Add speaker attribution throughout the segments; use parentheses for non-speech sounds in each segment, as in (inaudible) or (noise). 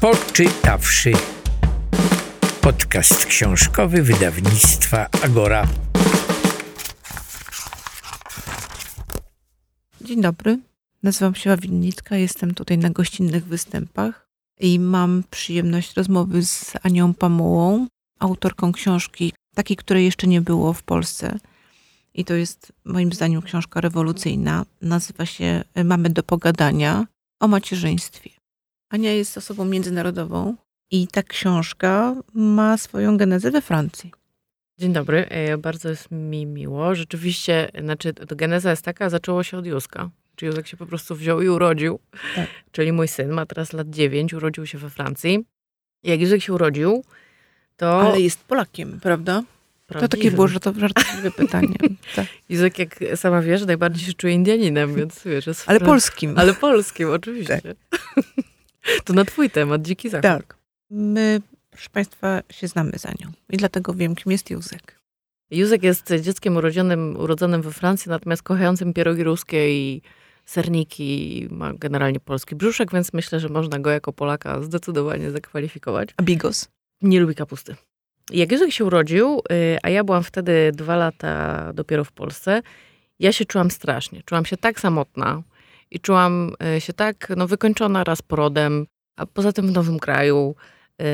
Speaker 1: Poczytawszy. Podcast książkowy wydawnictwa Agora.
Speaker 2: Dzień dobry. Nazywam się Winnicka, jestem tutaj na gościnnych występach i mam przyjemność rozmowy z Anią Pamułą, autorką książki, takiej, której jeszcze nie było w Polsce. I to jest moim zdaniem książka rewolucyjna. Nazywa się Mamy do pogadania o macierzyństwie. Ania jest osobą międzynarodową i ta książka ma swoją genezę we Francji.
Speaker 3: Dzień dobry, e, bardzo jest mi miło. Rzeczywiście, znaczy, geneza jest taka, zaczęło się od Józka. Czy Józek się po prostu wziął i urodził. Tak. Czyli mój syn ma teraz lat 9, urodził się we Francji. Jak Józek się urodził, to...
Speaker 2: Ale jest Polakiem, prawda? Prawdziwym. To takie było żartobliwe pytanie. (laughs)
Speaker 3: Tak. Józek, jak sama wiesz, najbardziej się czuje Indianinem, więc wiesz... Jest
Speaker 2: Ale polskim.
Speaker 3: Ale polskim, oczywiście. Tak. (laughs) To na twój temat, Dziki Zachód.
Speaker 2: Tak. My, proszę Państwa, się znamy za nią. I dlatego wiem, kim jest Józek.
Speaker 3: Józek jest dzieckiem urodzonym, urodzonym we Francji, natomiast kochającym pierogi ruskie i serniki ma generalnie polski brzuszek, więc myślę, że można go jako Polaka zdecydowanie zakwalifikować.
Speaker 2: A bigos?
Speaker 3: Nie lubi kapusty. Jak Józek się urodził, y, a ja byłam wtedy dwa lata dopiero w Polsce, ja się czułam strasznie. Czułam się tak samotna i czułam y, się tak no, wykończona raz porodem, a poza tym w nowym kraju.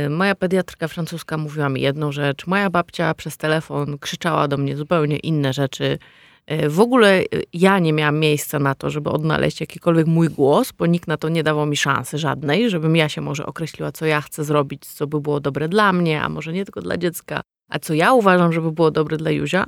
Speaker 3: Y, moja pediatrka francuska mówiła mi jedną rzecz, moja babcia przez telefon krzyczała do mnie zupełnie inne rzeczy. E, w ogóle e, ja nie miałam miejsca na to, żeby odnaleźć jakikolwiek mój głos, bo nikt na to nie dawał mi szansy żadnej, żebym ja się może określiła, co ja chcę zrobić, co by było dobre dla mnie, a może nie tylko dla dziecka, a co ja uważam, żeby było dobre dla Józia.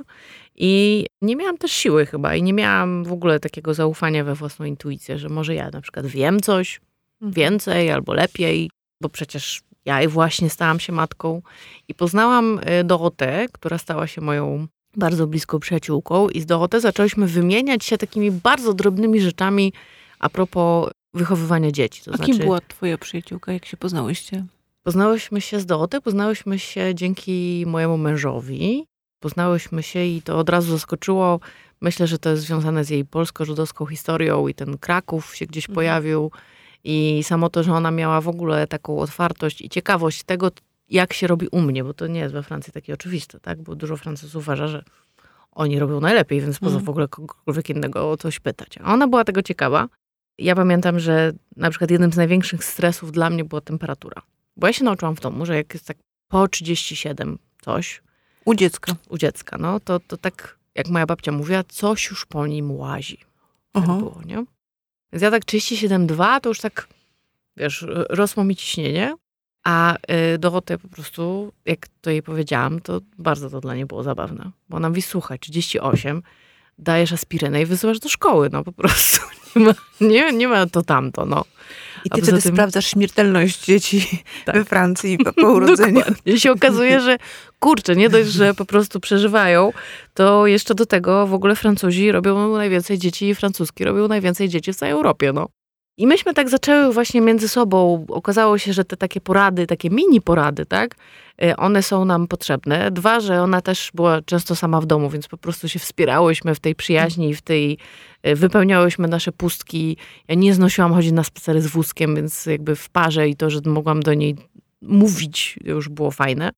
Speaker 3: I nie miałam też siły chyba i nie miałam w ogóle takiego zaufania we własną intuicję, że może ja na przykład wiem coś mhm. więcej albo lepiej, bo przecież ja właśnie stałam się matką i poznałam e, Dorotę, która stała się moją bardzo bliską przyjaciółką i z Dorotę zaczęliśmy wymieniać się takimi bardzo drobnymi rzeczami a propos wychowywania dzieci.
Speaker 2: To a znaczy, kim była twoja przyjaciółka, jak się poznałyście?
Speaker 3: Poznałyśmy się z Dorotę, poznałyśmy się dzięki mojemu mężowi. Poznałyśmy się i to od razu zaskoczyło. Myślę, że to jest związane z jej polsko-żydowską historią i ten Kraków się gdzieś mhm. pojawił. I samo to, że ona miała w ogóle taką otwartość i ciekawość tego, jak się robi u mnie, bo to nie jest we Francji takie oczywiste, tak? Bo dużo Francuzów uważa, że oni robią najlepiej, więc poza mm. w ogóle kogokolwiek innego o coś pytać. A ona była tego ciekawa. Ja pamiętam, że na przykład jednym z największych stresów dla mnie była temperatura. Bo ja się nauczyłam w domu, że jak jest tak po 37 coś.
Speaker 2: U dziecka.
Speaker 3: U dziecka, no to, to tak, jak moja babcia mówiła, coś już po nim łazi. Tak było, nie? Więc ja tak 37,2 to już tak, wiesz, rosło mi ciśnienie. A y, Dorotę po prostu, jak to jej powiedziałam, to bardzo to dla niej było zabawne. Bo ona mówi, słuchaj, 38, dajesz aspirynę i wysyłasz do szkoły, no po prostu. (laughs) Nie ma, nie, nie ma to tamto, no.
Speaker 2: I ty wtedy tym... sprawdzasz śmiertelność dzieci (laughs) tak. we Francji po, po urodzeniu.
Speaker 3: I (laughs) się okazuje, że kurczę, nie dość, że po prostu przeżywają, to jeszcze do tego w ogóle Francuzi robią najwięcej dzieci, francuski robią najwięcej dzieci w całej Europie, no. I myśmy tak zaczęły właśnie między sobą. Okazało się, że te takie porady, takie mini porady, tak, one są nam potrzebne. Dwa, że ona też była często sama w domu, więc po prostu się wspierałyśmy w tej przyjaźni, w tej, y, wypełniałyśmy nasze pustki. Ja nie znosiłam chodzić na spacery z wózkiem, więc jakby w parze i to, że mogłam do niej mówić, już było fajne.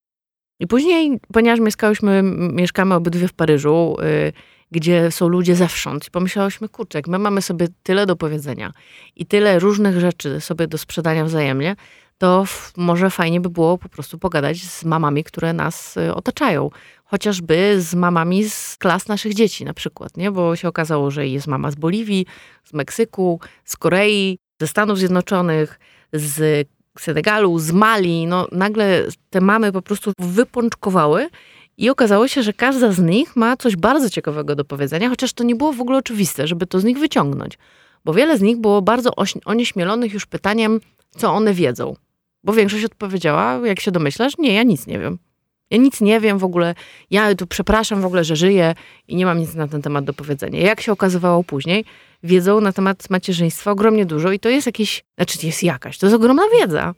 Speaker 3: I później, ponieważ mieszkałyśmy, mieszkamy obydwie w Paryżu, y, gdzie są ludzie zewsząd. I pomyślałyśmy, kurczę, my mamy sobie tyle do powiedzenia i tyle różnych rzeczy sobie do sprzedania wzajemnie, to może fajnie by było po prostu pogadać z mamami, które nas y, otaczają. Chociażby z mamami z klas naszych dzieci na przykład, nie? Bo się okazało, że jest mama z Boliwii, z Meksyku, z Korei, ze Stanów Zjednoczonych, z Senegalu, z Mali. No nagle te mamy po prostu wypączkowały i okazało się, że każda z nich ma coś bardzo ciekawego do powiedzenia, chociaż to nie było w ogóle oczywiste, żeby to z nich wyciągnąć. Bo wiele z nich było bardzo onieśmielonych już pytaniem, co one wiedzą. Bo większość odpowiedziała, jak się domyślasz, nie, ja nic nie wiem. Ja nic nie wiem w ogóle, ja tu przepraszam w ogóle, że żyję i nie mam nic na ten temat do powiedzenia. Jak się okazywało później, wiedzą na temat macierzyństwa ogromnie dużo i to jest jakiś, znaczy jest jakaś, to jest ogromna wiedza.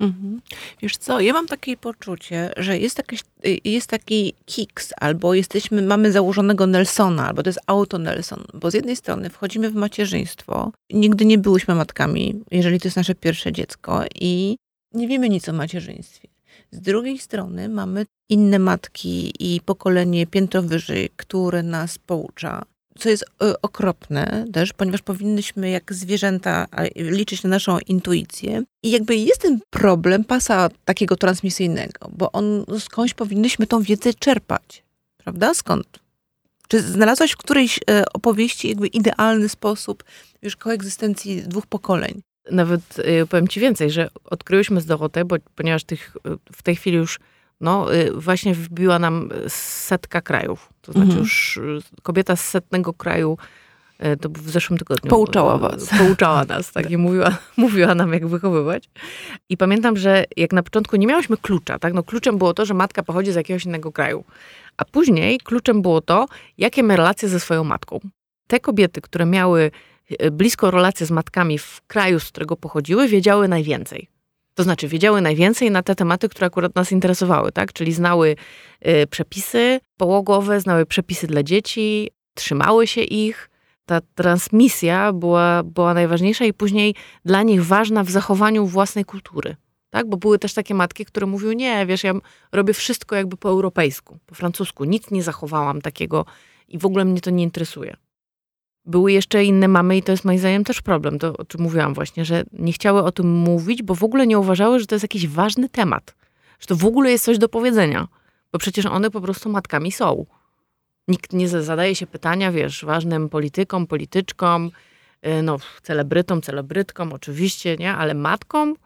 Speaker 2: Mhm. Wiesz co, ja mam takie poczucie, że jest, jakieś, jest taki kiks, albo jesteśmy, mamy założonego Nelsona, albo to jest auto Nelson, bo z jednej strony wchodzimy w macierzyństwo, nigdy nie byłyśmy matkami, jeżeli to jest nasze pierwsze dziecko i nie wiemy nic o macierzyństwie. Z drugiej strony mamy inne matki i pokolenie piętro wyżej, które nas poucza, co jest e, okropne też, ponieważ powinnyśmy jak zwierzęta liczyć na naszą intuicję. I jakby jest ten problem pasa takiego transmisyjnego, bo on skądś powinnyśmy tą wiedzę czerpać. Prawda? Skąd? Czy znalazłaś w którejś e, opowieści jakby idealny sposób już koegzystencji dwóch pokoleń?
Speaker 3: Nawet y, powiem ci więcej, że odkryłyśmy z Dorotę, bo, ponieważ tych, y, w tej chwili już no, y, właśnie wbiła nam setka krajów. To znaczy mhm. już kobieta z setnego kraju to w zeszłym tygodniu.
Speaker 2: Pouczała was.
Speaker 3: Pouczała nas, (laughs) tak, i mówiła, (laughs) mówiła nam, jak wychowywać. I pamiętam, że jak na początku nie miałyśmy klucza, tak, no kluczem było to, że matka pochodzi z jakiegoś innego kraju. A później kluczem było to, jakie ma relacje ze swoją matką. Te kobiety, które miały blisko relacje z matkami w kraju, z którego pochodziły, wiedziały najwięcej. To znaczy, wiedziały najwięcej na te tematy, które akurat nas interesowały, tak? Czyli znały y, przepisy połogowe, znały przepisy dla dzieci, trzymały się ich. Ta transmisja była, była najważniejsza i później dla nich ważna w zachowaniu własnej kultury. Tak? Bo były też takie matki, które mówiły, nie, wiesz, ja robię wszystko jakby po europejsku, po francusku, nic nie zachowałam takiego i w ogóle mnie to nie interesuje. Były jeszcze inne mamy i to jest moim zdaniem też problem, to o czym mówiłam właśnie, że nie chciały o tym mówić, bo w ogóle nie uważały, że to jest jakiś ważny temat. Że to w ogóle jest coś do powiedzenia. Bo przecież one po prostu matkami są. Nikt nie zadaje się pytania, wiesz, ważnym politykom, polityczkom, y, no, celebrytom, celebrytkom, oczywiście, nie? Ale matkom,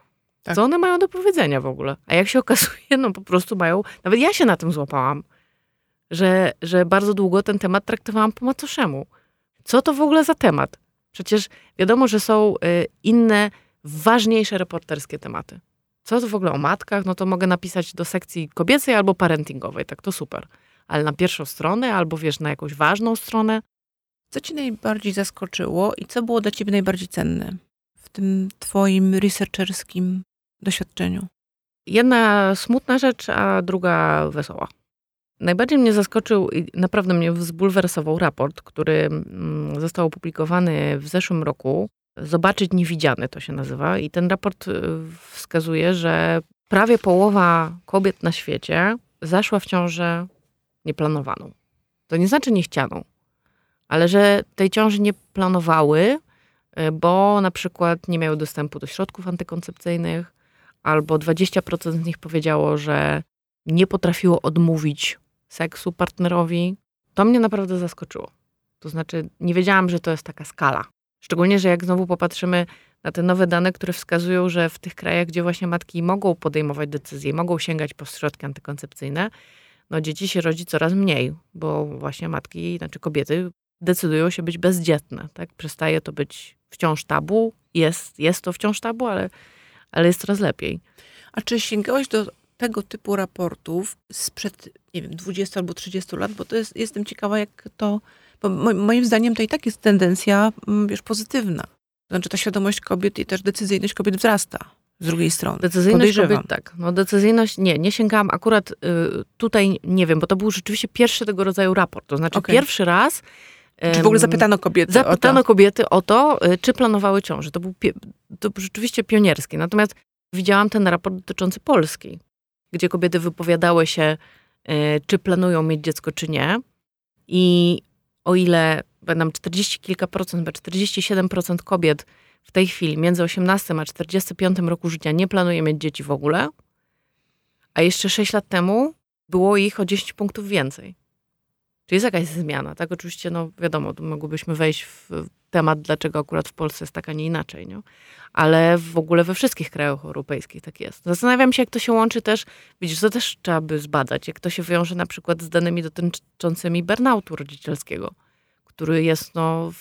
Speaker 3: tak. co one mają do powiedzenia w ogóle? A jak się (laughs) okazuje, no po prostu mają, nawet ja się na tym złapałam, że, że bardzo długo ten temat traktowałam po macoszemu. Co to w ogóle za temat? Przecież wiadomo, że są y, inne, ważniejsze reporterskie tematy. Co to w ogóle o matkach? No to mogę napisać do sekcji kobiecej albo parentingowej, tak to super. Ale na pierwszą stronę albo wiesz, na jakąś ważną stronę.
Speaker 2: Co ci najbardziej zaskoczyło i co było dla ciebie najbardziej cenne w tym twoim researcherskim doświadczeniu?
Speaker 3: Jedna smutna rzecz, a druga wesoła. Najbardziej mnie zaskoczył i naprawdę mnie zbulwersował raport, który mm, został opublikowany w zeszłym roku. Zobaczyć niewidziane to się nazywa. I ten raport y, wskazuje, że prawie połowa kobiet na świecie zaszła w ciążę nieplanowaną. To nie znaczy niechcianą, ale że tej ciąży nie planowały, y, bo na przykład nie miały dostępu do środków antykoncepcyjnych, albo 20% z nich powiedziało, że nie potrafiło odmówić seksu partnerowi, to mnie naprawdę zaskoczyło. To znaczy, nie wiedziałam, że to jest taka skala. Szczególnie, że jak znowu popatrzymy na te nowe dane, które wskazują, że w tych krajach, gdzie właśnie matki mogą podejmować decyzje, mogą sięgać po środki antykoncepcyjne, no dzieci się rodzi coraz mniej, bo właśnie matki, znaczy kobiety decydują się być bezdzietne, tak? Przestaje to być wciąż tabu, jest, jest to wciąż tabu, ale, ale jest coraz lepiej.
Speaker 2: A czy sięgałeś do tego typu raportów sprzed, nie wiem, 20 albo 30 lat, bo to jest, jestem ciekawa, jak to, bo moim zdaniem to i tak jest tendencja, mm, wiesz, pozytywna. Znaczy ta świadomość kobiet i też decyzyjność kobiet wzrasta z drugiej strony.
Speaker 3: Decyzyjność kobiet, tak. No decyzyjność, nie, nie sięgałam akurat y, tutaj, nie wiem, bo to był rzeczywiście pierwszy tego rodzaju raport. To znaczy okay. pierwszy raz
Speaker 2: czy w ogóle zapytano kobiety
Speaker 3: Zapytano o kobiety o to, y, czy planowały ciążę. To był, to był rzeczywiście pionierski. Natomiast widziałam ten raport dotyczący Polski gdzie kobiety wypowiadały się, e, czy planują mieć dziecko, czy nie. I o ile nam 40 kilka procent, chyba 47% kobiet w tej chwili między 18 a 45 roku życia nie planuje mieć dzieci w ogóle, a jeszcze 6 lat temu było ich o 10 punktów więcej. Czyli jest jakaś zmiana, tak? Oczywiście, no wiadomo, mogłybyśmy wejść w temat, dlaczego akurat w Polsce jest tak, a nie inaczej, nie? Ale w ogóle we wszystkich krajach europejskich tak jest. Zastanawiam się, jak to się łączy też, widzisz, to też trzeba by zbadać, jak to się wiąże na przykład z danymi dotyczącymi burnoutu rodzicielskiego, który jest, no,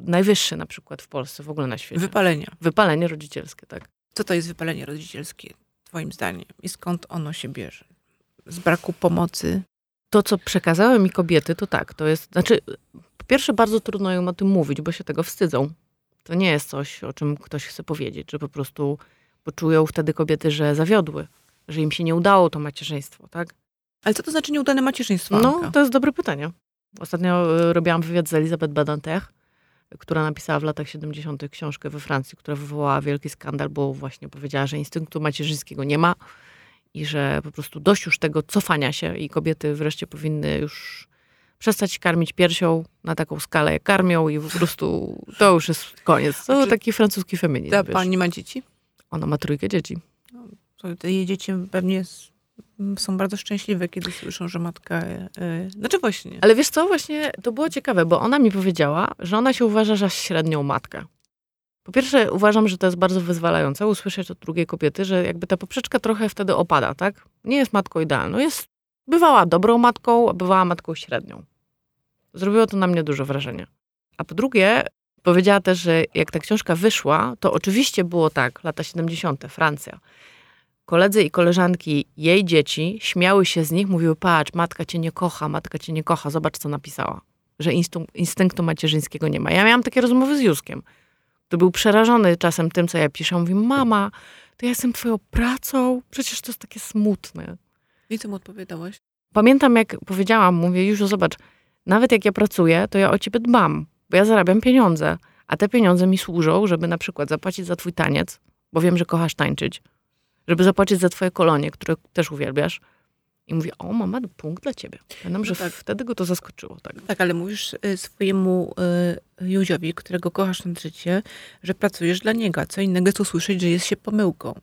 Speaker 3: najwyższy na przykład w Polsce, w ogóle na świecie.
Speaker 2: Wypalenia.
Speaker 3: Wypalenie rodzicielskie, tak.
Speaker 2: Co to jest wypalenie rodzicielskie, twoim zdaniem? I skąd ono się bierze? Z braku pomocy
Speaker 3: to, co przekazały mi kobiety, to tak, to jest, znaczy, po pierwsze bardzo trudno im o tym mówić, bo się tego wstydzą. To nie jest coś, o czym ktoś chce powiedzieć, że po prostu poczują wtedy kobiety, że zawiodły, że im się nie udało to macierzyństwo, tak?
Speaker 2: Ale co to znaczy nieudane macierzyństwo?
Speaker 3: No, to jest dobre pytanie. Ostatnio y, robiłam wywiad z Elizabeth Badantech która napisała w latach 70. książkę we Francji, która wywołała wielki skandal, bo właśnie powiedziała, że instynktu macierzyńskiego nie ma i że po prostu dość już tego cofania się i kobiety wreszcie powinny już przestać karmić piersią na taką skalę, jak karmią i po prostu to już jest koniec. To
Speaker 2: Znaczy,
Speaker 3: taki francuski feminizm.
Speaker 2: Ta
Speaker 3: wiesz.
Speaker 2: pani ma dzieci?
Speaker 3: Ona ma trójkę dzieci.
Speaker 2: To te jej dzieci pewnie są bardzo szczęśliwe, kiedy słyszą, że matka... E, znaczy właśnie.
Speaker 3: Ale wiesz co, właśnie to było ciekawe, bo ona mi powiedziała, że ona się uważa za średnią matkę. Po pierwsze, uważam, że to jest bardzo wyzwalające usłyszeć od drugiej kobiety, że jakby ta poprzeczka trochę wtedy opada, tak? Nie jest matką idealną. Jest, bywała dobrą matką, a bywała matką średnią. Zrobiło to na mnie duże wrażenie. A po drugie, powiedziała też, że jak ta książka wyszła, to oczywiście było tak, lata 70., Francja. Koledzy i koleżanki jej dzieci śmiały się z nich, mówiły: Patrz, matka cię nie kocha, matka cię nie kocha, zobacz, co napisała. Że instynktu macierzyńskiego nie ma. Ja miałam takie rozmowy z Józkiem. To był przerażony czasem tym, co ja piszę. On Mówi: Mama, to ja jestem twoją pracą, przecież to jest takie smutne.
Speaker 2: I co mu odpowiadałaś?
Speaker 3: Pamiętam, jak powiedziałam, mówię, już zobacz, nawet jak ja pracuję, to ja o ciebie dbam, bo ja zarabiam pieniądze, a te pieniądze mi służą, żeby na przykład zapłacić za twój taniec, bo wiem, że kochasz tańczyć, żeby zapłacić za twoje kolonie, które też uwielbiasz. I mówię, o mama, punkt dla ciebie. Pamiętam, że
Speaker 2: tak.
Speaker 3: wtedy go to zaskoczyło. Tak.
Speaker 2: Tak, ale mówisz e, swojemu e, Józiowi, którego kochasz nad życie, że pracujesz dla niego. Co innego jest usłyszeć, że jest się pomyłką.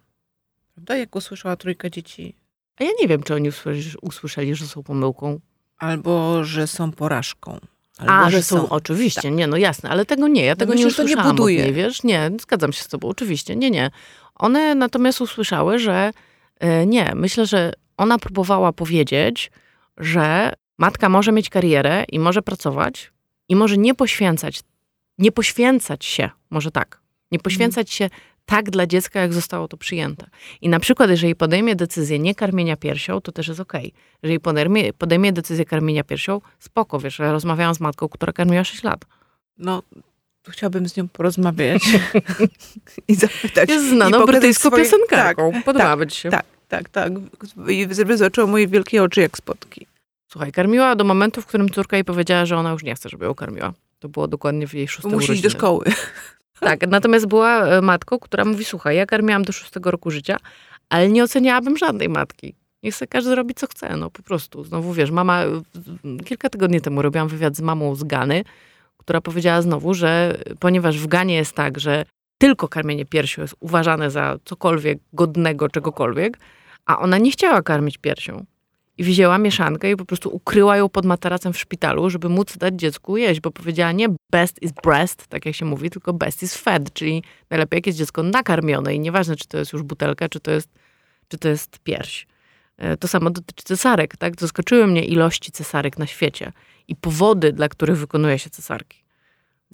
Speaker 2: Prawda? Jak usłyszała trójka dzieci.
Speaker 3: A ja nie wiem, czy oni usłyszeli, usłyszeli że są pomyłką.
Speaker 2: Albo, że są porażką. Albo,
Speaker 3: A, że są, oczywiście, nie, no jasne, ale tego nie, ja tego
Speaker 2: myślę,
Speaker 3: nie
Speaker 2: że to nie
Speaker 3: usłyszałam
Speaker 2: buduje.
Speaker 3: niej, wiesz, nie, zgadzam się z tobą, oczywiście, nie, nie. One natomiast usłyszały, że e, nie, myślę, że ona próbowała powiedzieć, że matka może mieć karierę i może pracować i może nie poświęcać, nie poświęcać się, może tak, nie poświęcać się tak dla dziecka, jak zostało to przyjęte. I na przykład, jeżeli podejmie decyzję nie karmienia piersią, to też jest okej. Jeżeli podejmie, podejmie decyzję karmienia piersią, spoko, wiesz, ja rozmawiałam z matką, która karmiła 6 lat.
Speaker 2: No, to chciałabym z nią porozmawiać (laughs) i zapytać.
Speaker 3: Jest znaną brytyjską
Speaker 2: swoje-
Speaker 3: piosenkarką.
Speaker 2: Tak,
Speaker 3: Podoba
Speaker 2: tak,
Speaker 3: być się.
Speaker 2: tak, tak, tak. I wyzoczyło moje wielkie oczy jak spotki.
Speaker 3: Słuchaj, karmiła do momentu, w którym córka jej powiedziała, że ona już nie chce, żeby ją karmiła. To było dokładnie w jej szóstym
Speaker 2: Musi iść do szkoły. (laughs)
Speaker 3: Tak, natomiast była e, matką, która mówi, słuchaj, ja karmiłam do szóstego roku życia, ale nie oceniałabym żadnej matki. Niech sobie każdy robi, co chce, no po prostu. Znowu, wiesz, mama, kilka tygodni temu robiłam wywiad z mamą z Gany, która powiedziała znowu, że ponieważ w Ganie jest tak, że tylko karmienie piersią jest uważane za cokolwiek godnego czegokolwiek, a ona nie chciała karmić piersią. I wzięła mieszankę i po prostu ukryła ją pod materacem w szpitalu, żeby móc dać dziecku jeść, bo powiedziała nie best is breast, tak jak się mówi, tylko best is fed, czyli najlepiej jak jest dziecko nakarmione i nieważne, czy to jest już butelka, czy to jest, czy to jest pierś. E, To samo dotyczy cesarek, tak? Zaskoczyły mnie ilości cesarek na świecie i powody, dla których wykonuje się cesarki.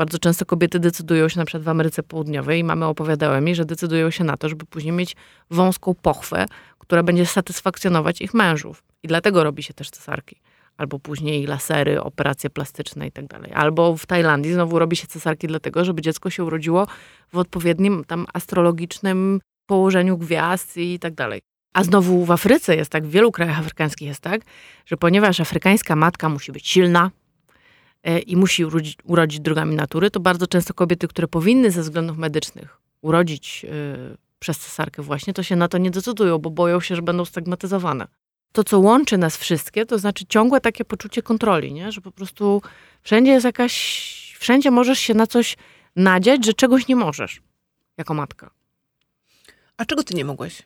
Speaker 3: Bardzo często kobiety decydują się na przykład w Ameryce Południowej i mamy opowiadały mi, że decydują się na to, żeby później mieć wąską pochwę, która będzie satysfakcjonować ich mężów. I dlatego robi się też cesarki. Albo później lasery, operacje plastyczne i tak dalej. Albo w Tajlandii znowu robi się cesarki dlatego, żeby dziecko się urodziło w odpowiednim tam astrologicznym położeniu gwiazd i tak dalej. A znowu w Afryce jest tak, w wielu krajach afrykańskich jest tak, że ponieważ afrykańska matka musi być silna i musi urodzić, urodzić drogami natury, to bardzo często kobiety, które powinny ze względów medycznych urodzić e, przez cesarkę właśnie, to się na to nie decydują, bo boją się, że będą stygmatyzowane. To, co łączy nas wszystkie, to znaczy ciągłe takie poczucie kontroli, nie? że po prostu wszędzie jest jakaś, wszędzie możesz się na coś nadziać, że czegoś nie możesz jako matka.
Speaker 2: A czego ty nie mogłaś?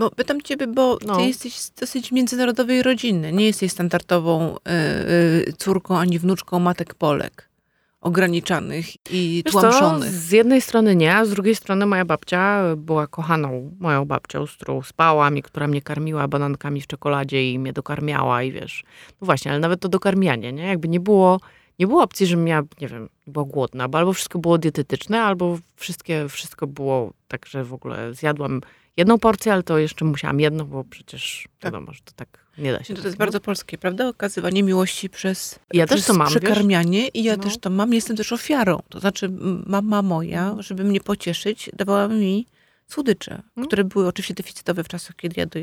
Speaker 2: Bo pytam ciebie, bo ty
Speaker 3: No.
Speaker 2: jesteś z dosyć międzynarodowej rodziny. Nie jesteś standardową y, y, córką ani wnuczką matek Polek. Ograniczanych i
Speaker 3: Wiesz co,
Speaker 2: tłamszonych.
Speaker 3: z jednej strony nie, a z drugiej strony moja babcia była kochaną moją babcią, z którą spałam i która mnie karmiła banankami w czekoladzie i mnie dokarmiała i wiesz. No właśnie, ale nawet to dokarmianie, nie? Jakby nie było, nie było opcji, żebym miała, nie wiem, była głodna, bo albo wszystko było dietetyczne, albo wszystkie, wszystko było tak, że w ogóle zjadłam jedną porcję, ale to jeszcze musiałam jedną, bo przecież
Speaker 2: Tak.
Speaker 3: wiadomo, że to tak nie da się.
Speaker 2: To
Speaker 3: tak,
Speaker 2: jest
Speaker 3: no.
Speaker 2: bardzo polskie, prawda? Okazywanie miłości przez,
Speaker 3: Ja też
Speaker 2: przez
Speaker 3: to mam, wiesz?
Speaker 2: przekarmianie i ja
Speaker 3: No.
Speaker 2: też to mam. Jestem też ofiarą. To znaczy mama moja, żeby mnie pocieszyć, dawała mi słodycze,
Speaker 3: Mhm.
Speaker 2: które były oczywiście deficytowe w czasach, kiedy ja do,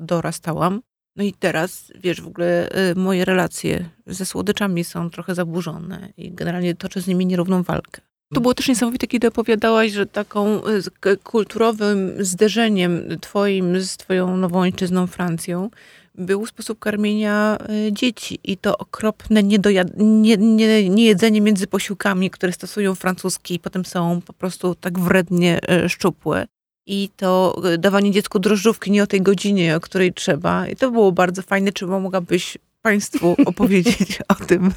Speaker 2: dorastałam. No i teraz, wiesz, w ogóle y, moje relacje ze słodyczami są trochę zaburzone i generalnie toczę z nimi nierówną walkę. To było też niesamowite, kiedy opowiadałaś, że taką y, kulturowym zderzeniem twoim z twoją nową ojczyzną Francją był sposób karmienia y, dzieci i to okropne niedojad- nie, nie, niejedzenie między posiłkami, które stosują francuskie i potem są po prostu tak wrednie y, szczupłe. I to dawanie dziecku drożdżówki nie o tej godzinie, o której trzeba. I to było bardzo fajne. Czy mogłabyś Państwu (laughs) opowiedzieć o tym?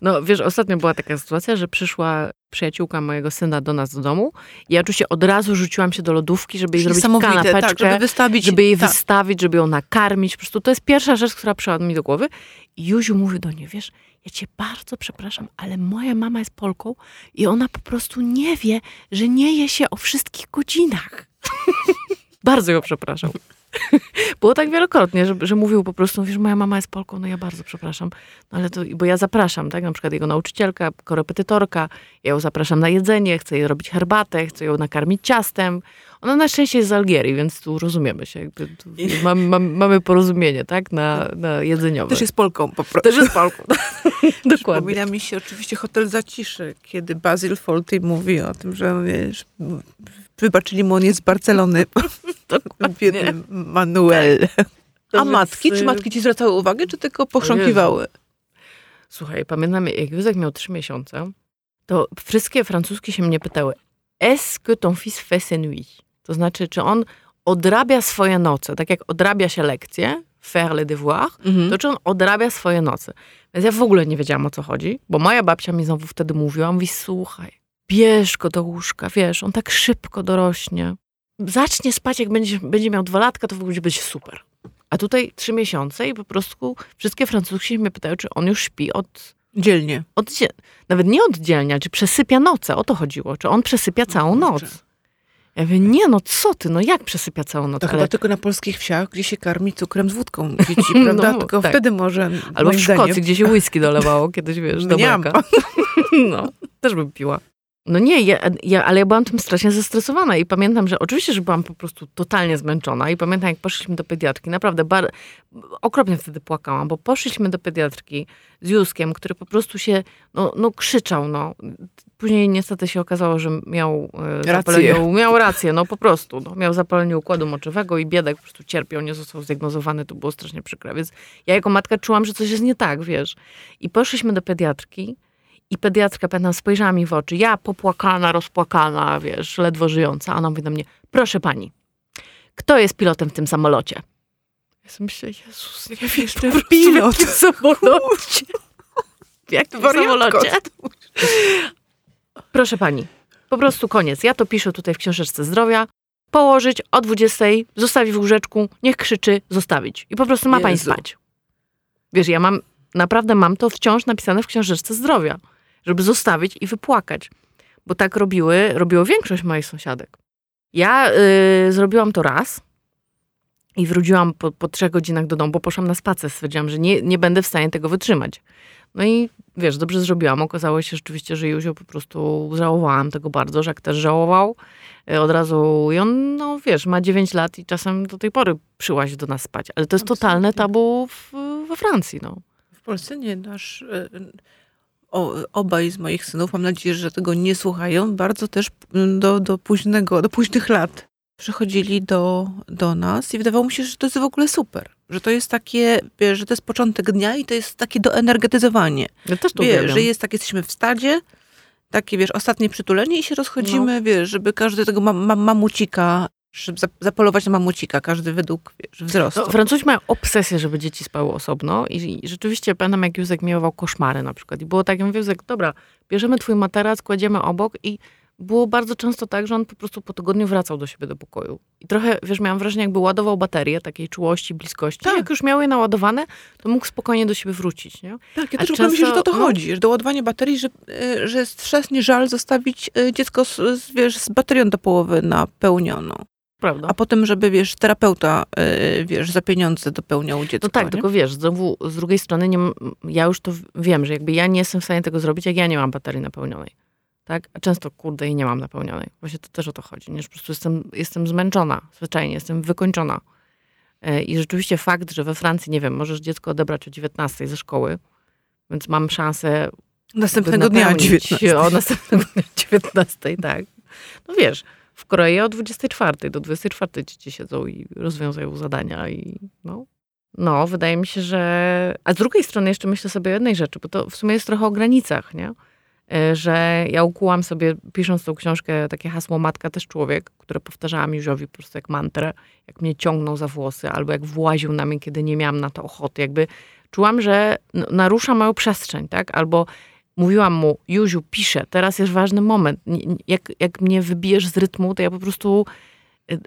Speaker 3: No wiesz, ostatnio była taka sytuacja, że przyszła przyjaciółka mojego syna do nas do domu i ja oczywiście od razu rzuciłam się do lodówki, żeby jej zrobić
Speaker 2: Niesamowite,
Speaker 3: kanapeczkę,
Speaker 2: tak, żeby wystawić.
Speaker 3: żeby jej
Speaker 2: tak.
Speaker 3: wystawić, żeby ją nakarmić. Po prostu to jest pierwsza rzecz, która przyszła mi do głowy. I Józiu mówi do niej, wiesz, ja cię bardzo przepraszam, ale moja mama jest Polką i ona po prostu nie wie, że nie je się o wszystkich godzinach. (laughs) bardzo ją przepraszam. (laughs) Było tak wielokrotnie, że, że mówił po prostu, wiesz, moja mama jest Polką, no ja bardzo przepraszam. No ale to, bo ja zapraszam, tak, na przykład jego nauczycielka, korepetytorka, ja ją zapraszam na jedzenie, chcę jej robić herbatę, chcę ją nakarmić ciastem. Ona na szczęście jest z Algierii, więc tu rozumiemy się. Jakby tu mam, mam, mamy porozumienie, tak, na, na jedzeniowe.
Speaker 2: Też jest Polką po prostu.
Speaker 3: Też jest Polką. (laughs) (laughs) Dokładnie.
Speaker 2: Przypomina mi się oczywiście Hotel Zaciszy, kiedy Basil Fawlty mówi o tym, że wybaczyli mu, on jest z Barcelony. (laughs) Biedny Manuel. A matki? Czy matki ci zwracały uwagę, czy tylko pochrząkiwały?
Speaker 3: Słuchaj, pamiętam, jak Józek miał trzy miesiące, to wszystkie francuskie się mnie pytały, est-ce que ton fils fait ses nuits? To znaczy, czy on odrabia swoje noce, tak jak odrabia się lekcje, faire les devoirs,
Speaker 2: Mhm.
Speaker 3: to czy on odrabia swoje noce. Więc ja w ogóle nie wiedziałam, o co chodzi, bo moja babcia mi znowu wtedy mówiła, mówi, słuchaj, bierz go do łóżka, wiesz, on tak szybko dorośnie. Zacznie spać, jak będzie, będzie miał dwa latka, to w ogóle będzie super. A tutaj trzy miesiące i po prostu wszystkie francuskie mnie pytają, czy on już śpi od,
Speaker 2: Dzielnie.
Speaker 3: oddzie- nawet nie oddzielnia, czy przesypia noce, o to chodziło, czy on przesypia całą noc. Ja mówię, nie no, co ty, no jak przesypia całą noc?
Speaker 2: To
Speaker 3: Ale,
Speaker 2: chyba tylko na polskich wsiach, gdzie się karmi cukrem z wódką (laughs) dzieci, prawda?
Speaker 3: No,
Speaker 2: tylko
Speaker 3: tak.
Speaker 2: wtedy może,
Speaker 3: albo w Szkocji, gdzie się whisky dolewało kiedyś, wiesz, (laughs) do mleka. (laughs) No, też bym piła. No nie, ja, ja, ale ja byłam tym strasznie zestresowana i pamiętam, że oczywiście, że byłam po prostu totalnie zmęczona i pamiętam, jak poszliśmy do pediatrki, naprawdę bar, okropnie wtedy płakałam, bo poszliśmy do pediatrki z Józkiem, który po prostu się, no, no krzyczał, no. Później niestety się okazało, że miał e, zapalenie, miał rację, no po prostu, no, miał zapalenie układu moczowego i biedek po prostu cierpiał, nie został zdiagnozowany, to było strasznie przykre, więc ja jako matka czułam, że coś jest nie tak, wiesz. I poszliśmy do pediatrki i pediatrka, pamiętam, spojrzała mi w oczy. Ja popłakana, rozpłakana, wiesz, ledwo żyjąca. Ona mówi do mnie, proszę pani, kto jest pilotem w tym samolocie? Ja sobie myślę, Jezus, nie po prostu
Speaker 2: pilot.
Speaker 3: W jakim samolocie? W jakim samolocie? Proszę pani, po prostu koniec. Ja to piszę tutaj w książeczce zdrowia. Położyć o 20, zostawić w łóżeczku, niech krzyczy, zostawić. I po prostu ma pani
Speaker 2: Jezu.
Speaker 3: spać. Wiesz, ja mam, naprawdę mam to wciąż napisane w książeczce zdrowia, żeby zostawić i wypłakać. Bo tak robiły, robiło większość moich sąsiadek. Ja y, zrobiłam to raz i wróciłam po, po trzech godzinach do domu, bo poszłam na spacer. Stwierdziłam, że nie, nie będę w stanie tego wytrzymać. No i wiesz, dobrze zrobiłam. Okazało się rzeczywiście, że Józio po prostu żałowałam tego bardzo, Żak też żałował. Y, Od razu i on, no wiesz, ma 9 lat i czasem do tej pory przyłazi do nas spać. Ale to jest totalne
Speaker 2: Absolutnie.
Speaker 3: tabu w, we Francji, no.
Speaker 2: W Polsce nie, nasz, o, obaj z moich synów, mam nadzieję, że tego nie słuchają, bardzo też do, do późnego, do późnych lat przychodzili do, do nas i wydawało mi się, że to jest w ogóle super. Że to jest takie, wiesz, że to jest początek dnia i to jest takie doenergetyzowanie.
Speaker 3: Ja też to
Speaker 2: Wiesz,
Speaker 3: uwielbiam.
Speaker 2: że jest tak, jesteśmy w stadzie, takie, wiesz, ostatnie przytulenie i się rozchodzimy, wiesz, żeby każdy tego ma, ma, mamucika, żeby zap- zapolować na mamucika, każdy według, wiesz, wzrostu.
Speaker 3: No, Francuzi mają obsesję, żeby dzieci spały osobno i, i rzeczywiście pamiętam, jak Józek miewał koszmary na przykład. I było tak, ja mówię, Józek, dobra, bierzemy twój materac, kładziemy obok i było bardzo często tak, że on po prostu po tygodniu wracał do siebie do pokoju. I trochę, wiesz, miałam wrażenie, jakby ładował baterię takiej czułości, bliskości.
Speaker 2: Tak.
Speaker 3: Jak już miał je naładowane, to mógł spokojnie do siebie wrócić, nie?
Speaker 2: Tak, ja też często, myślę, że to o to
Speaker 3: no-
Speaker 2: chodzi, że doładowanie baterii, że, y, że jest strasznie żal zostawić y, dziecko z, z, wiesz, z baterią do połowy napełnioną.
Speaker 3: Prawda?
Speaker 2: A potem, żeby, wiesz, terapeuta, y, wiesz, za pieniądze dopełniał dziecko.
Speaker 3: No tak,
Speaker 2: nie?
Speaker 3: tylko wiesz, znowu z drugiej strony nie, ja już to wiem, że jakby ja nie jestem w stanie tego zrobić, jak ja nie mam baterii napełnionej. Tak? A często, kurde, jej nie mam napełnionej. Właśnie to też o to chodzi. Nie? Że po prostu jestem, jestem zmęczona, zwyczajnie, jestem wykończona. E, I rzeczywiście fakt, że we Francji, nie wiem, możesz dziecko odebrać o 19 ze szkoły, więc mam szansę.
Speaker 2: Następnego dnia o 19.
Speaker 3: O następnego dnia 19, tak. No wiesz, w Korei od 24 do 24 dzieci siedzą i rozwiązują zadania i no. No, wydaje mi się, że. A z drugiej strony jeszcze myślę sobie o jednej rzeczy, bo to w sumie jest trochę o granicach, nie? E, że ja ukułam sobie, pisząc tą książkę, takie hasło Matka też człowiek, które powtarzałam Józiowi po prostu jak mantrę, jak mnie ciągnął za włosy, albo jak właził na mnie, kiedy nie miałam na to ochoty. Jakby czułam, że narusza moją przestrzeń, tak? Albo mówiłam mu, Józiu, piszę, teraz jest ważny moment. Jak, jak mnie wybijesz z rytmu, to ja po prostu e,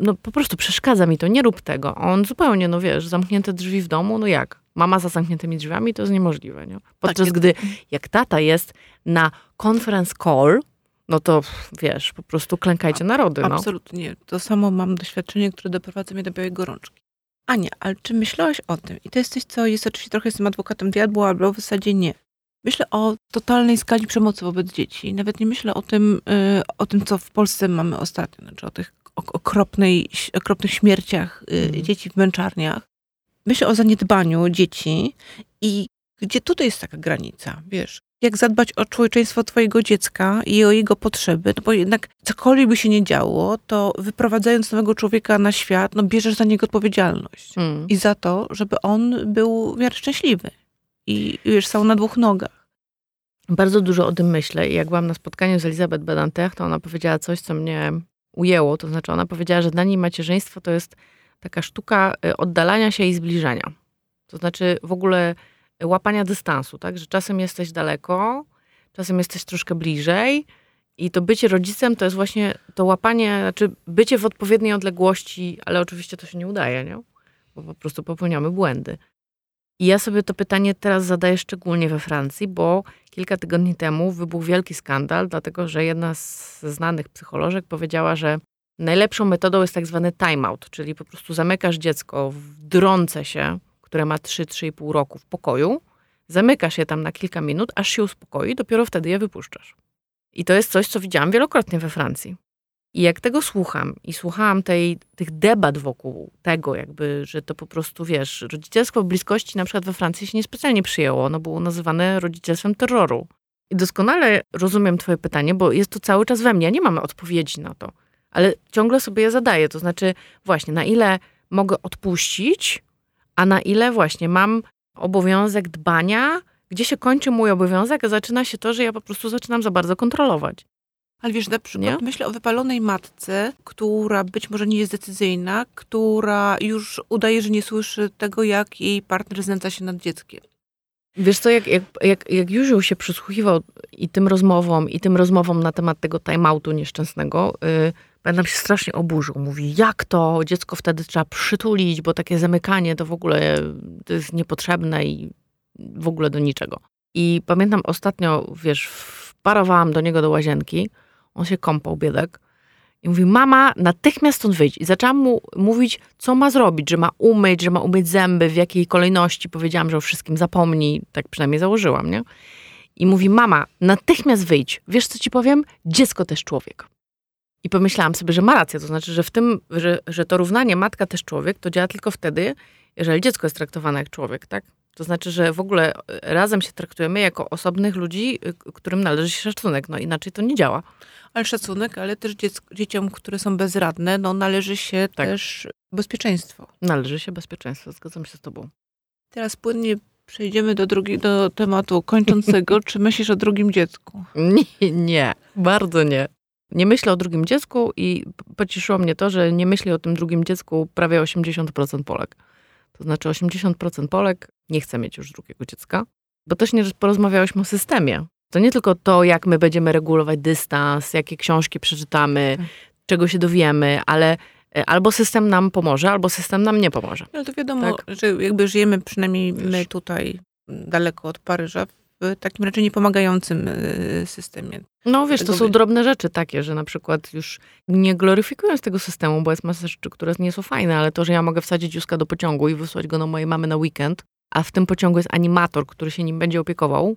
Speaker 3: no, po prostu przeszkadza mi to, nie rób tego. On zupełnie, no wiesz, zamknięte drzwi w domu, no jak? Mama za zamkniętymi drzwiami to jest niemożliwe, nie? Podczas tak, gdy jak tata jest na conference call, no to wiesz, po prostu klękajcie narody. No.
Speaker 2: Absolutnie. To samo mam doświadczenie, które doprowadza mnie do białej gorączki. Ania, ale czy myślałaś o tym? I to jest coś, co jest oczywiście trochę jestem adwokatem diabła, albo w zasadzie nie. Myślę o totalnej skali przemocy wobec dzieci. Nawet nie myślę o tym, y, o tym co w Polsce mamy ostatnio, znaczy o tych okropnej, okropnych śmierciach mm. dzieci w męczarniach. Myślę o zaniedbaniu dzieci i gdzie tutaj jest taka granica, wiesz? Jak zadbać o człowieczeństwo twojego dziecka i o jego potrzeby, no bo jednak cokolwiek by się nie działo, to wyprowadzając nowego człowieka na świat, no bierzesz za niego odpowiedzialność. Hmm. I za to, żeby on był w miarę szczęśliwy. I wiesz, stał na dwóch nogach.
Speaker 3: Bardzo dużo o tym myślę. I jak byłam na spotkaniu z Elizabeth Bedantech, to ona powiedziała coś, co mnie ujęło. To znaczy, ona powiedziała, że dla niej macierzyństwo to jest taka sztuka y, oddalania się i zbliżania. To znaczy w ogóle łapania dystansu, tak? Że czasem jesteś daleko, czasem jesteś troszkę bliżej. I to bycie rodzicem to jest właśnie to łapanie, znaczy bycie w odpowiedniej odległości, ale oczywiście to się nie udaje, nie? Bo po prostu popełniamy błędy. I ja sobie to pytanie teraz zadaję szczególnie we Francji, bo kilka tygodni temu wybuchł wielki skandal, dlatego że jedna z znanych psycholożek powiedziała, że Najlepszą metodą jest tak zwany timeout, czyli po prostu zamykasz dziecko w drące się, które ma 3-3,5 roku w pokoju, zamykasz je tam na kilka minut, aż się uspokoi, dopiero wtedy je wypuszczasz. I to jest coś, co widziałam wielokrotnie we Francji. I jak tego słucham i słuchałam tej, tych debat wokół tego, jakby, że to po prostu, wiesz, rodzicielstwo w bliskości na przykład we Francji się niespecjalnie przyjęło. Ono było nazywane rodzicielstwem terroru. I doskonale rozumiem twoje pytanie, bo jest to cały czas we mnie. Ja nie mam odpowiedzi na to ale ciągle sobie je zadaję. To znaczy, właśnie, na ile mogę odpuścić, a na ile właśnie mam obowiązek dbania, gdzie się kończy mój obowiązek, a zaczyna się to, że ja po prostu zaczynam za bardzo kontrolować.
Speaker 2: Ale wiesz, na przykład nie? myślę o wypalonej matce, która być może nie jest decyzyjna, która już udaje, że nie słyszy tego, jak jej partner znęca się nad dzieckiem.
Speaker 3: Wiesz co, jak, jak, jak, jak Józiu się przysłuchiwał i tym rozmowom, i tym rozmowom na temat tego timeoutu nieszczęsnego, yy, Pamiętam się strasznie oburzył. Mówi, jak to? Dziecko wtedy trzeba przytulić, bo takie zamykanie to w ogóle to jest niepotrzebne i w ogóle do niczego. I pamiętam ostatnio, wiesz, wparowałam do niego do łazienki. On się kąpał, biedek. I mówi, mama, natychmiast stąd wyjdź. I zaczęłam mu mówić, co ma zrobić, że ma umyć, że ma umyć zęby, w jakiej kolejności. Powiedziałam, że o wszystkim zapomni. Tak przynajmniej założyłam, nie? I mówi, mama, natychmiast wyjdź. Wiesz, co ci powiem? Dziecko też człowiek. I pomyślałam sobie, że ma rację. To znaczy, że w tym, że, że to równanie matka też człowiek, to działa tylko wtedy, jeżeli dziecko jest traktowane jak człowiek, tak? To znaczy, że w ogóle razem się traktujemy jako osobnych ludzi, y, którym należy się szacunek. No inaczej to nie działa.
Speaker 2: Ale szacunek, ale też dziecko, dzieciom, które są bezradne, no należy się tak. też bezpieczeństwo.
Speaker 3: Należy się bezpieczeństwo, zgadzam się z tobą.
Speaker 2: Teraz płynnie przejdziemy do, drugi, do tematu kończącego. (laughs) Czy myślisz o drugim dziecku?
Speaker 3: Nie, nie, bardzo nie. Nie myślę o drugim dziecku i pocieszyło mnie to, że nie myśli o tym drugim dziecku prawie 80% Polek. To znaczy 80% Polek nie chce mieć już drugiego dziecka, bo też nie porozmawiałyśmy o systemie. To nie tylko to, jak my będziemy regulować dystans, jakie książki przeczytamy, tak. czego się dowiemy, ale e, albo system nam pomoże, albo system nam nie pomoże.
Speaker 2: Ale to wiadomo, tak? że jakby żyjemy przynajmniej my tutaj daleko od Paryża, w takim raczej niepomagającym y, systemie.
Speaker 3: No wiesz, to są drobne rzeczy takie, że na przykład już nie gloryfikując tego systemu, bo jest masa rzeczy, które nie są fajne, ale to, że ja mogę wsadzić Józka do pociągu i wysłać go do mojej mamy na weekend, a w tym pociągu jest animator, który się nim będzie opiekował,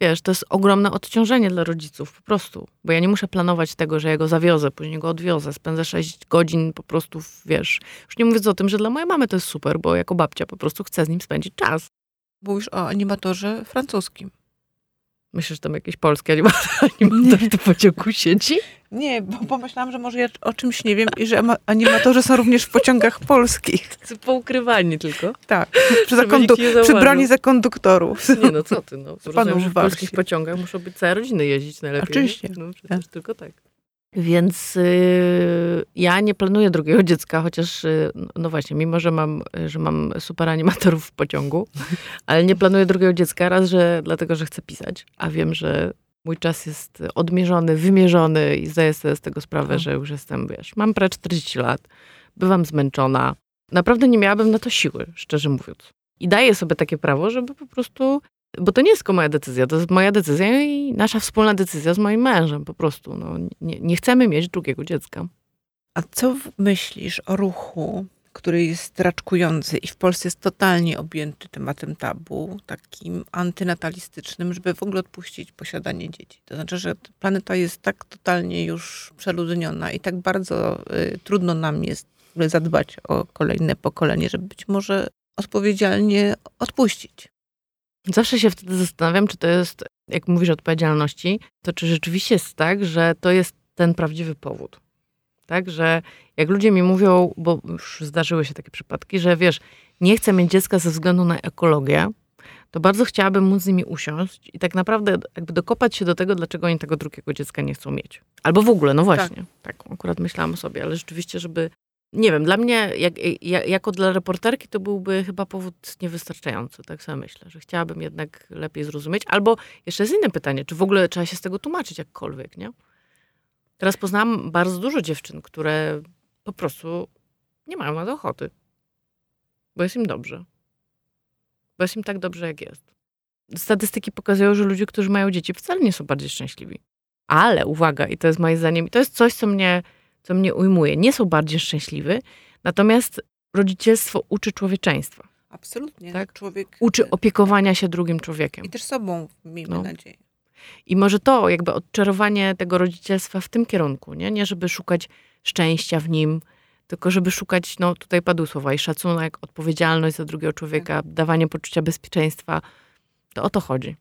Speaker 3: wiesz, to jest ogromne odciążenie dla rodziców po prostu. Bo ja nie muszę planować tego, że ja go zawiozę, później go odwiozę, spędzę 6 godzin po prostu, wiesz. Już nie mówiąc o tym, że dla mojej mamy to jest super, bo jako babcia po prostu chcę z nim spędzić czas.
Speaker 2: Mówisz o animatorze francuskim.
Speaker 3: Myślisz, że tam jakiś polski animator, animator (laughs) w tym pociągu siedzi?
Speaker 2: Nie, bo pomyślałam, że może ja o czymś nie wiem i że animatorzy są również w pociągach polskich. (laughs)
Speaker 3: Poukrywani tylko.
Speaker 2: Tak, przy, przy broni za konduktorów.
Speaker 3: Nie no, co ty, no. (laughs) Rozumiem, że w polskich pociągach muszą być całe rodziny jeździć najlepiej.
Speaker 2: Oczywiście.
Speaker 3: No przecież tylko tak. Więc y, ja nie planuję drugiego (laughs) dziecka, chociaż y, no właśnie, mimo że mam, że mam super animatorów w pociągu, (laughs) ale nie planuję drugiego dziecka, raz, że dlatego, że chcę pisać, a wiem, że mój czas jest odmierzony, wymierzony i zdaję sobie z tego sprawę,
Speaker 2: O.
Speaker 3: że już jestem, wiesz, mam prawie 40 lat, bywam zmęczona. Naprawdę nie miałabym na to siły, szczerze mówiąc. I daję sobie takie prawo, żeby po prostu bo to nie jest tylko moja decyzja, to jest moja decyzja i nasza wspólna decyzja z moim mężem po prostu. No, nie, nie chcemy mieć drugiego dziecka.
Speaker 2: A co myślisz o ruchu, który jest raczkujący i w Polsce jest totalnie objęty tematem tabu, takim antynatalistycznym, żeby w ogóle odpuścić posiadanie dzieci? To znaczy, że planeta jest tak totalnie już przeludniona i tak bardzo y, trudno nam jest w ogóle zadbać o kolejne pokolenie, żeby być może odpowiedzialnie odpuścić.
Speaker 3: Zawsze się wtedy zastanawiam, czy to jest, jak mówisz o odpowiedzialności, to czy rzeczywiście jest tak, że to jest ten prawdziwy powód. Tak, że jak ludzie mi mówią, bo już zdarzyły się takie przypadki, że wiesz, nie chcę mieć dziecka ze względu na ekologię, to bardzo chciałabym móc z nimi usiąść i tak naprawdę jakby dokopać się do tego, dlaczego oni tego drugiego dziecka nie chcą mieć. Albo w ogóle, no właśnie. Tak, akurat myślałam o sobie, ale rzeczywiście, żeby nie wiem, dla mnie, jak, jak, jako dla reporterki, to byłby chyba powód niewystarczający, tak sobie myślę, że chciałabym jednak lepiej zrozumieć. Albo jeszcze jest inne pytanie, czy w ogóle trzeba się z tego tłumaczyć jakkolwiek, nie? Teraz poznałam bardzo dużo dziewczyn, które po prostu nie mają na to ochoty, bo jest im dobrze. Bo jest im tak dobrze, jak jest. Statystyki pokazują, że ludzie, którzy mają dzieci, wcale nie są bardziej szczęśliwi. Ale uwaga, i to jest moim zdaniem, to jest coś, co mnie co mnie ujmuje. Nie są bardziej szczęśliwi, natomiast rodzicielstwo uczy człowieczeństwa.
Speaker 2: Absolutnie.
Speaker 3: Tak.
Speaker 2: Człowiek
Speaker 3: Uczy opiekowania się drugim człowiekiem.
Speaker 2: i też sobą, miejmy
Speaker 3: No.
Speaker 2: nadzieję.
Speaker 3: I może to jakby odczarowanie tego rodzicielstwa w tym kierunku, nie? Nie żeby szukać szczęścia w nim, tylko żeby szukać, no tutaj padły słowa, i szacunek, odpowiedzialność za drugiego człowieka, dawanie poczucia bezpieczeństwa. To o to chodzi.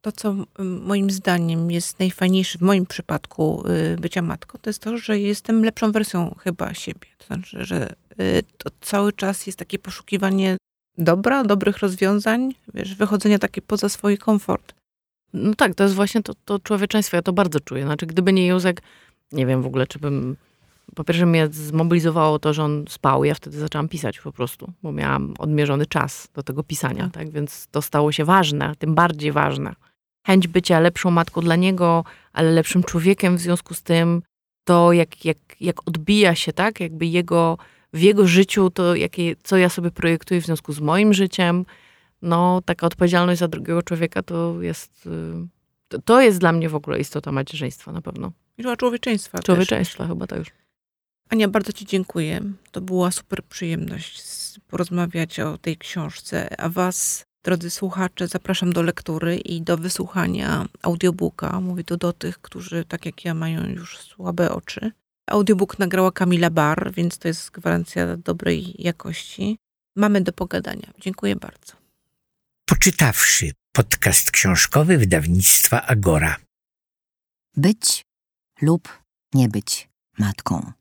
Speaker 2: To, co moim zdaniem jest najfajniejsze w moim przypadku y, bycia matką, to jest to, że jestem lepszą wersją chyba siebie. To znaczy, że y, to cały czas jest takie poszukiwanie dobra, dobrych rozwiązań, wiesz, wychodzenia takie poza swój komfort.
Speaker 3: No tak, to jest właśnie to, to człowieczeństwo, ja to bardzo czuję. Znaczy, gdyby nie Józek, nie wiem w ogóle, czy bym... Po pierwsze mnie zmobilizowało to, że on spał, ja wtedy zaczęłam pisać po prostu, bo miałam odmierzony czas do tego pisania,
Speaker 2: Tak.
Speaker 3: tak? Więc to stało się ważne, tym bardziej ważne. Chęć bycia lepszą matką dla niego, ale lepszym człowiekiem w związku z tym, to jak, jak, jak odbija się, tak? Jakby jego, w jego życiu, to jakie, co ja sobie projektuję w związku z moim życiem, no taka odpowiedzialność za drugiego człowieka to jest, y, to, to jest dla mnie w ogóle istota macierzyństwa na pewno.
Speaker 2: I dla człowieczeństwa. też.
Speaker 3: Człowieczeństwa chyba tak już.
Speaker 2: Ania, bardzo Ci dziękuję. To była super przyjemność porozmawiać o tej książce. A Was, drodzy słuchacze, zapraszam do lektury i do wysłuchania audiobooka. Mówię to do tych, którzy, tak jak ja, mają już słabe oczy. Audiobook nagrała Kamila Bar, więc to jest gwarancja dobrej jakości. Mamy do pogadania. Dziękuję bardzo.
Speaker 1: Poczytawszy podcast książkowy wydawnictwa Agora.
Speaker 4: Być lub nie być matką.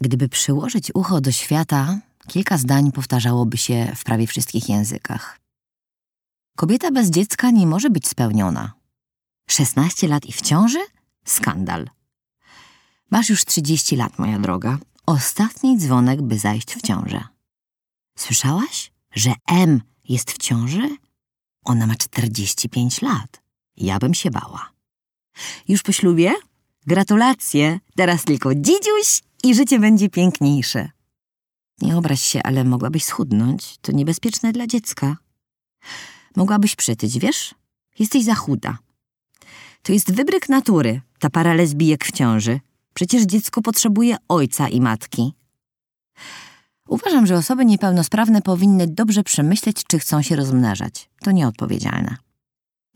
Speaker 4: Gdyby przyłożyć ucho do świata, kilka zdań powtarzałoby się w prawie wszystkich językach. Kobieta bez dziecka nie może być spełniona. 16 lat i w ciąży? Skandal. Masz już 30 lat, moja droga. Ostatni dzwonek, by zajść w ciążę. Słyszałaś, że M jest w ciąży? Ona ma 45 lat. Ja bym się bała. Już po ślubie? Gratulacje! Teraz tylko dzidziuś i życie będzie piękniejsze. Nie obraź się, ale mogłabyś schudnąć. To niebezpieczne dla dziecka. Mogłabyś przytyć, wiesz? Jesteś za chuda. To jest wybryk natury, ta para lesbijek w ciąży. Przecież dziecko potrzebuje ojca i matki. Uważam, że osoby niepełnosprawne powinny dobrze przemyśleć, czy chcą się rozmnażać. To nieodpowiedzialne.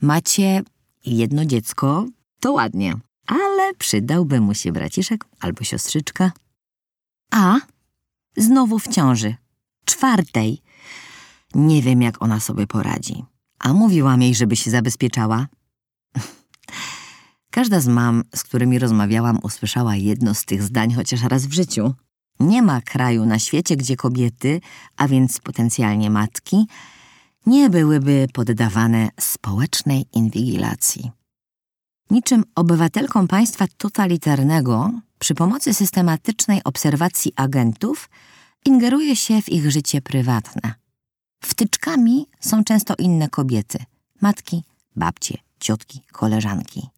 Speaker 4: Macie jedno dziecko, to ładnie, ale przydałby mu się braciszek albo siostrzyczka. A znowu w ciąży, czwartej. Nie wiem, jak ona sobie poradzi. A mówiłam jej, żeby się zabezpieczała. (laughs) Każda z mam, z którymi rozmawiałam, usłyszała jedno z tych zdań chociaż raz w życiu. Nie ma kraju na świecie, gdzie kobiety, a więc potencjalnie matki, nie byłyby poddawane społecznej inwigilacji. Niczym obywatelkom państwa totalitarnego, przy pomocy systematycznej obserwacji agentów, ingeruje się w ich życie prywatne. Wtyczkami są często inne kobiety matki, babcie, ciotki, koleżanki.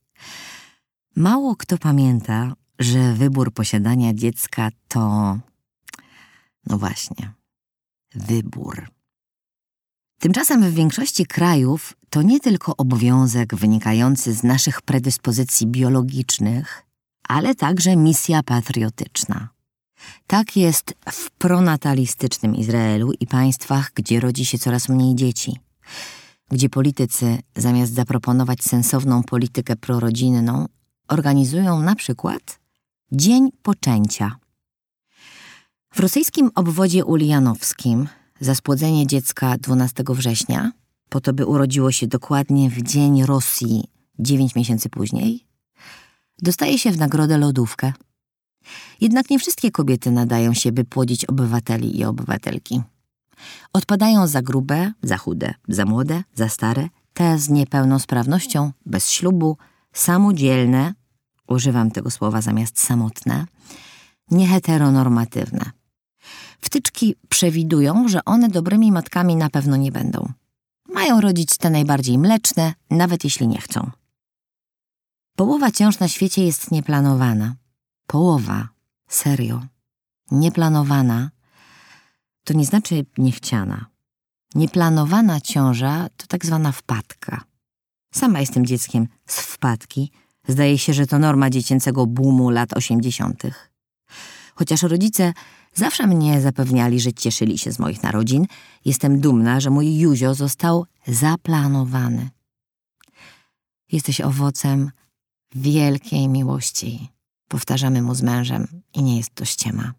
Speaker 4: Mało kto pamięta, że wybór posiadania dziecka to. No właśnie, wybór. Tymczasem w większości krajów to nie tylko obowiązek wynikający z naszych predyspozycji biologicznych, ale także misja patriotyczna. Tak jest w pronatalistycznym Izraelu i państwach, gdzie rodzi się coraz mniej dzieci, gdzie politycy zamiast zaproponować sensowną politykę prorodzinną, organizują na przykład Dzień Poczęcia. W rosyjskim obwodzie ulijanowskim za spłodzenie dziecka 12 września, po to by urodziło się dokładnie w dzień Rosji 9 miesięcy później, dostaje się w nagrodę lodówkę. Jednak nie wszystkie kobiety nadają się, by płodzić obywateli i obywatelki. Odpadają za grube, za chude, za młode, za stare, te z niepełnosprawnością, bez ślubu, samodzielne, używam tego słowa zamiast samotne, nieheteronormatywne. Wtyczki przewidują, że one dobrymi matkami na pewno nie będą. Mają rodzić te najbardziej mleczne, nawet jeśli nie chcą. Połowa ciąż na świecie jest nieplanowana. Połowa, serio. Nieplanowana to nie znaczy niechciana. Nieplanowana ciąża to tak zwana wpadka. Sama jestem dzieckiem z wpadki. Zdaje się, że to norma dziecięcego boomu lat osiemdziesiątych. Chociaż rodzice zawsze mnie zapewniali, że cieszyli się z moich narodzin, jestem dumna, że mój Juzio został zaplanowany. Jesteś owocem wielkiej miłości, powtarzamy mu z mężem i nie jest to ściema.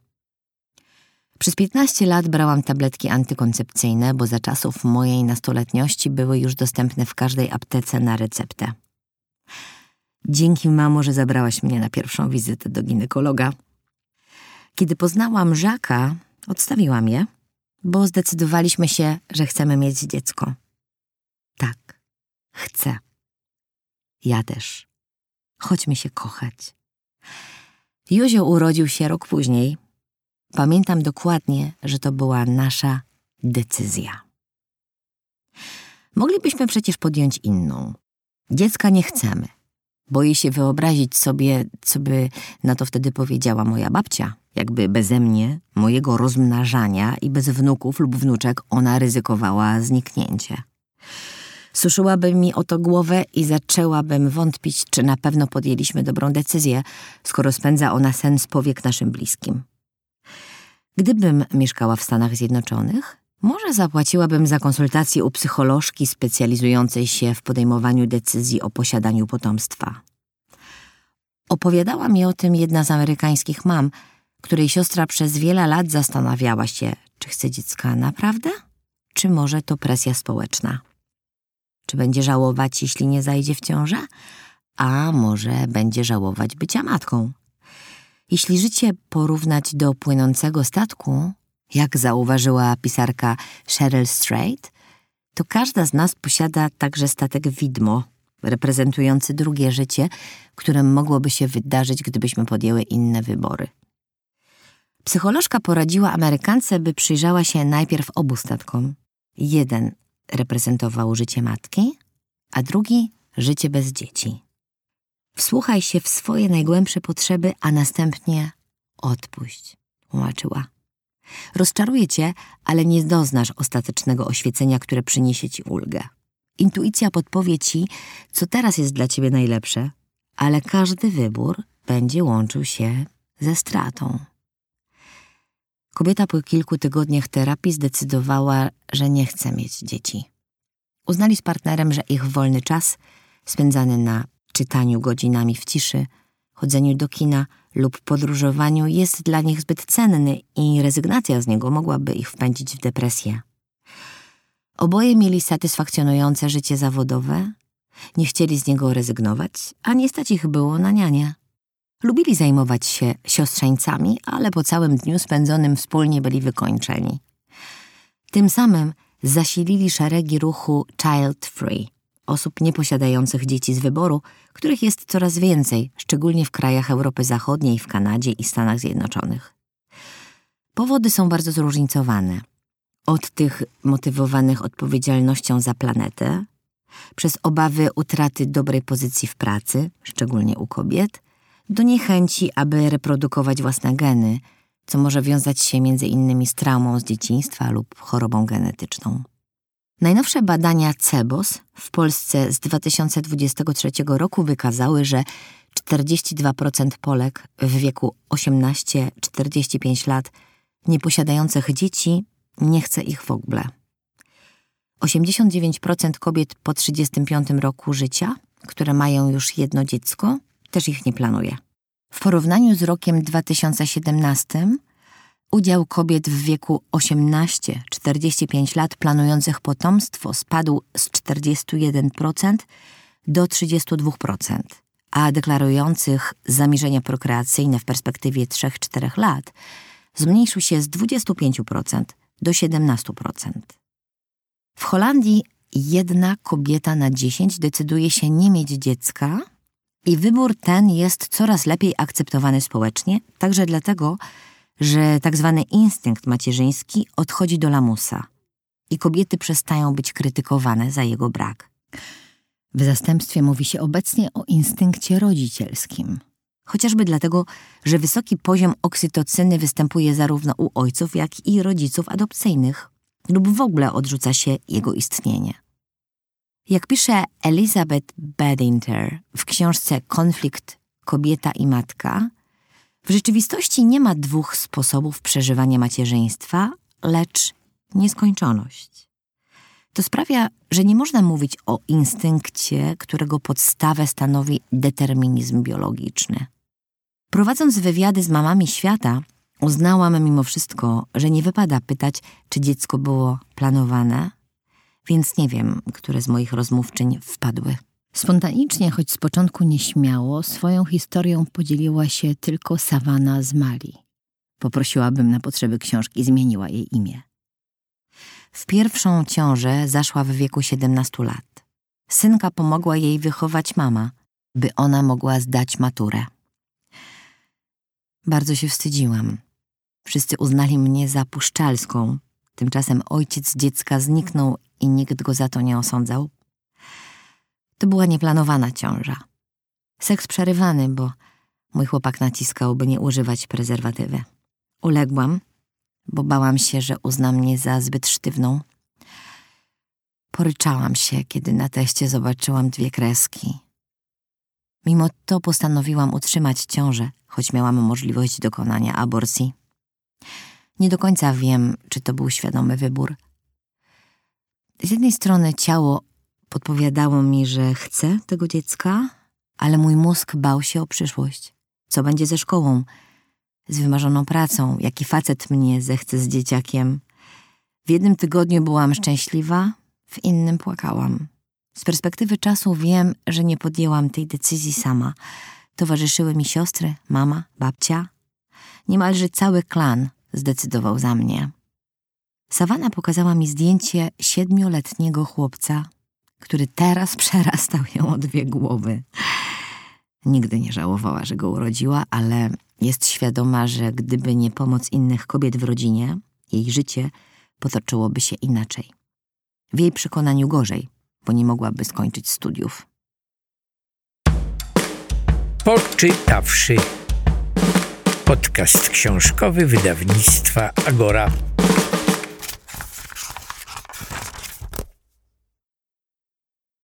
Speaker 4: Przez 15 lat brałam tabletki antykoncepcyjne, bo za czasów mojej nastoletniości były już dostępne w każdej aptece na receptę. Dzięki mamo, że zabrałaś mnie na pierwszą wizytę do ginekologa. Kiedy poznałam Żaka, odstawiłam je, bo zdecydowaliśmy się, że chcemy mieć dziecko. Tak, chcę. Ja też. Chodźmy się kochać. Józio urodził się rok później. Pamiętam dokładnie, że to była nasza decyzja. Moglibyśmy przecież podjąć inną. Dziecka nie chcemy. Boję się wyobrazić sobie, co by na to wtedy powiedziała moja babcia. Jakby beze mnie, mojego rozmnażania i bez wnuków lub wnuczek ona ryzykowała zniknięcie. Suszyłabym mi o to głowę i zaczęłabym wątpić, czy na pewno podjęliśmy dobrą decyzję, skoro spędza ona sen z powiek naszym bliskim. Gdybym mieszkała w Stanach Zjednoczonych, może zapłaciłabym za konsultację u psycholożki specjalizującej się w podejmowaniu decyzji o posiadaniu potomstwa. Opowiadała mi o tym jedna z amerykańskich mam, której siostra przez wiele lat zastanawiała się, czy chce dziecka naprawdę, czy może to presja społeczna. Czy będzie żałować, jeśli nie zajdzie w ciążę? A może będzie żałować bycia matką? Jeśli życie porównać do płynącego statku, jak zauważyła pisarka Cheryl Strait, to każda z nas posiada także statek widmo, reprezentujący drugie życie, które mogłoby się wydarzyć, gdybyśmy podjęły inne wybory. Psycholożka poradziła Amerykance, by przyjrzała się najpierw obu statkom. Jeden reprezentował życie matki, a drugi życie bez dzieci. Wsłuchaj się w swoje najgłębsze potrzeby, a następnie odpuść, tłumaczyła. Rozczaruje cię, ale nie doznasz ostatecznego oświecenia, które przyniesie ci ulgę. Intuicja podpowie ci, co teraz jest dla ciebie najlepsze, ale każdy wybór będzie łączył się ze stratą. Kobieta po kilku tygodniach terapii zdecydowała, że nie chce mieć dzieci. Uznali z partnerem, że ich wolny czas, spędzany na czytaniu godzinami w ciszy, chodzeniu do kina lub podróżowaniu, jest dla nich zbyt cenny i rezygnacja z niego mogłaby ich wpędzić w depresję. Oboje mieli satysfakcjonujące życie zawodowe, nie chcieli z niego rezygnować, a nie stać ich było na nianie. Lubili zajmować się siostrzeńcami, ale po całym dniu spędzonym wspólnie byli wykończeni. Tym samym zasilili szeregi ruchu Child Free, osób nieposiadających dzieci z wyboru, których jest coraz więcej, szczególnie w krajach Europy Zachodniej, w Kanadzie i Stanach Zjednoczonych. Powody są bardzo zróżnicowane. Od tych motywowanych odpowiedzialnością za planetę, przez obawy utraty dobrej pozycji w pracy, szczególnie u kobiet, do niechęci, aby reprodukować własne geny, co może wiązać się między innymi z traumą z dzieciństwa lub chorobą genetyczną. Najnowsze badania CEBOS w Polsce z 2023 roku wykazały, że 42% Polek w wieku 18-45 lat nieposiadających dzieci nie chce ich w ogóle. 89% kobiet po 35 roku życia, które mają już jedno dziecko, też ich nie planuje. W porównaniu z rokiem 2017 udział kobiet w wieku 18-45 lat planujących potomstwo spadł z 41% do 32%, a deklarujących zamierzenia prokreacyjne w perspektywie 3-4 lat zmniejszył się z 25% do 17%. W Holandii jedna kobieta na 10 decyduje się nie mieć dziecka i wybór ten jest coraz lepiej akceptowany społecznie, także dlatego, tak zwany instynkt macierzyński odchodzi do lamusa i kobiety przestają być krytykowane za jego brak. W zastępstwie mówi się obecnie o instynkcie rodzicielskim. Chociażby dlatego, że wysoki poziom oksytocyny występuje zarówno u ojców, jak i rodziców adopcyjnych, lub w ogóle odrzuca się jego istnienie. Jak pisze Elizabeth Badinter w książce Konflikt kobieta i matka, w rzeczywistości nie ma dwóch sposobów przeżywania macierzyństwa, lecz nieskończoność. To sprawia, że nie można mówić o instynkcie, którego podstawę stanowi determinizm biologiczny. Prowadząc wywiady z mamami świata, uznałam mimo wszystko, że nie wypada pytać, czy dziecko było planowane, więc nie wiem, które z moich rozmówczyń wpadły. Spontanicznie, choć z początku nieśmiało, swoją historią podzieliła się tylko Savana z Mali. Poprosiłabym na potrzeby książki zmieniła jej imię. W pierwszą ciążę zaszła w wieku 17 lat. Synka pomogła jej wychować mama, by ona mogła zdać maturę. Bardzo się wstydziłam. Wszyscy uznali mnie za puszczalską. Tymczasem ojciec dziecka zniknął i nikt go za to nie osądzał. To była nieplanowana ciąża. Seks przerywany, bo mój chłopak naciskał, by nie używać prezerwatywy. Uległam, bo bałam się, że uzna mnie za zbyt sztywną. Poryczałam się, kiedy na teście zobaczyłam dwie kreski. Mimo to postanowiłam utrzymać ciążę, choć miałam możliwość dokonania aborcji. Nie do końca wiem, czy to był świadomy wybór. Z jednej strony ciało podpowiadało mi, że chcę tego dziecka, ale mój mózg bał się o przyszłość. Co będzie ze szkołą, z wymarzoną pracą, jaki facet mnie zechce z dzieciakiem. W jednym tygodniu byłam szczęśliwa, w innym płakałam. Z perspektywy czasu wiem, że nie podjęłam tej decyzji sama. Towarzyszyły mi siostry, mama, babcia. Niemalże cały klan zdecydował za mnie. Sawana pokazała mi zdjęcie siedmioletniego chłopca, który teraz przerastał ją o dwie głowy. Nigdy nie żałowała, że go urodziła, ale jest świadoma, że gdyby nie pomoc innych kobiet w rodzinie, jej życie potoczyłoby się inaczej. W jej przekonaniu gorzej, bo nie mogłaby skończyć studiów.
Speaker 1: Poczytawszy. Podcast książkowy wydawnictwa Agora.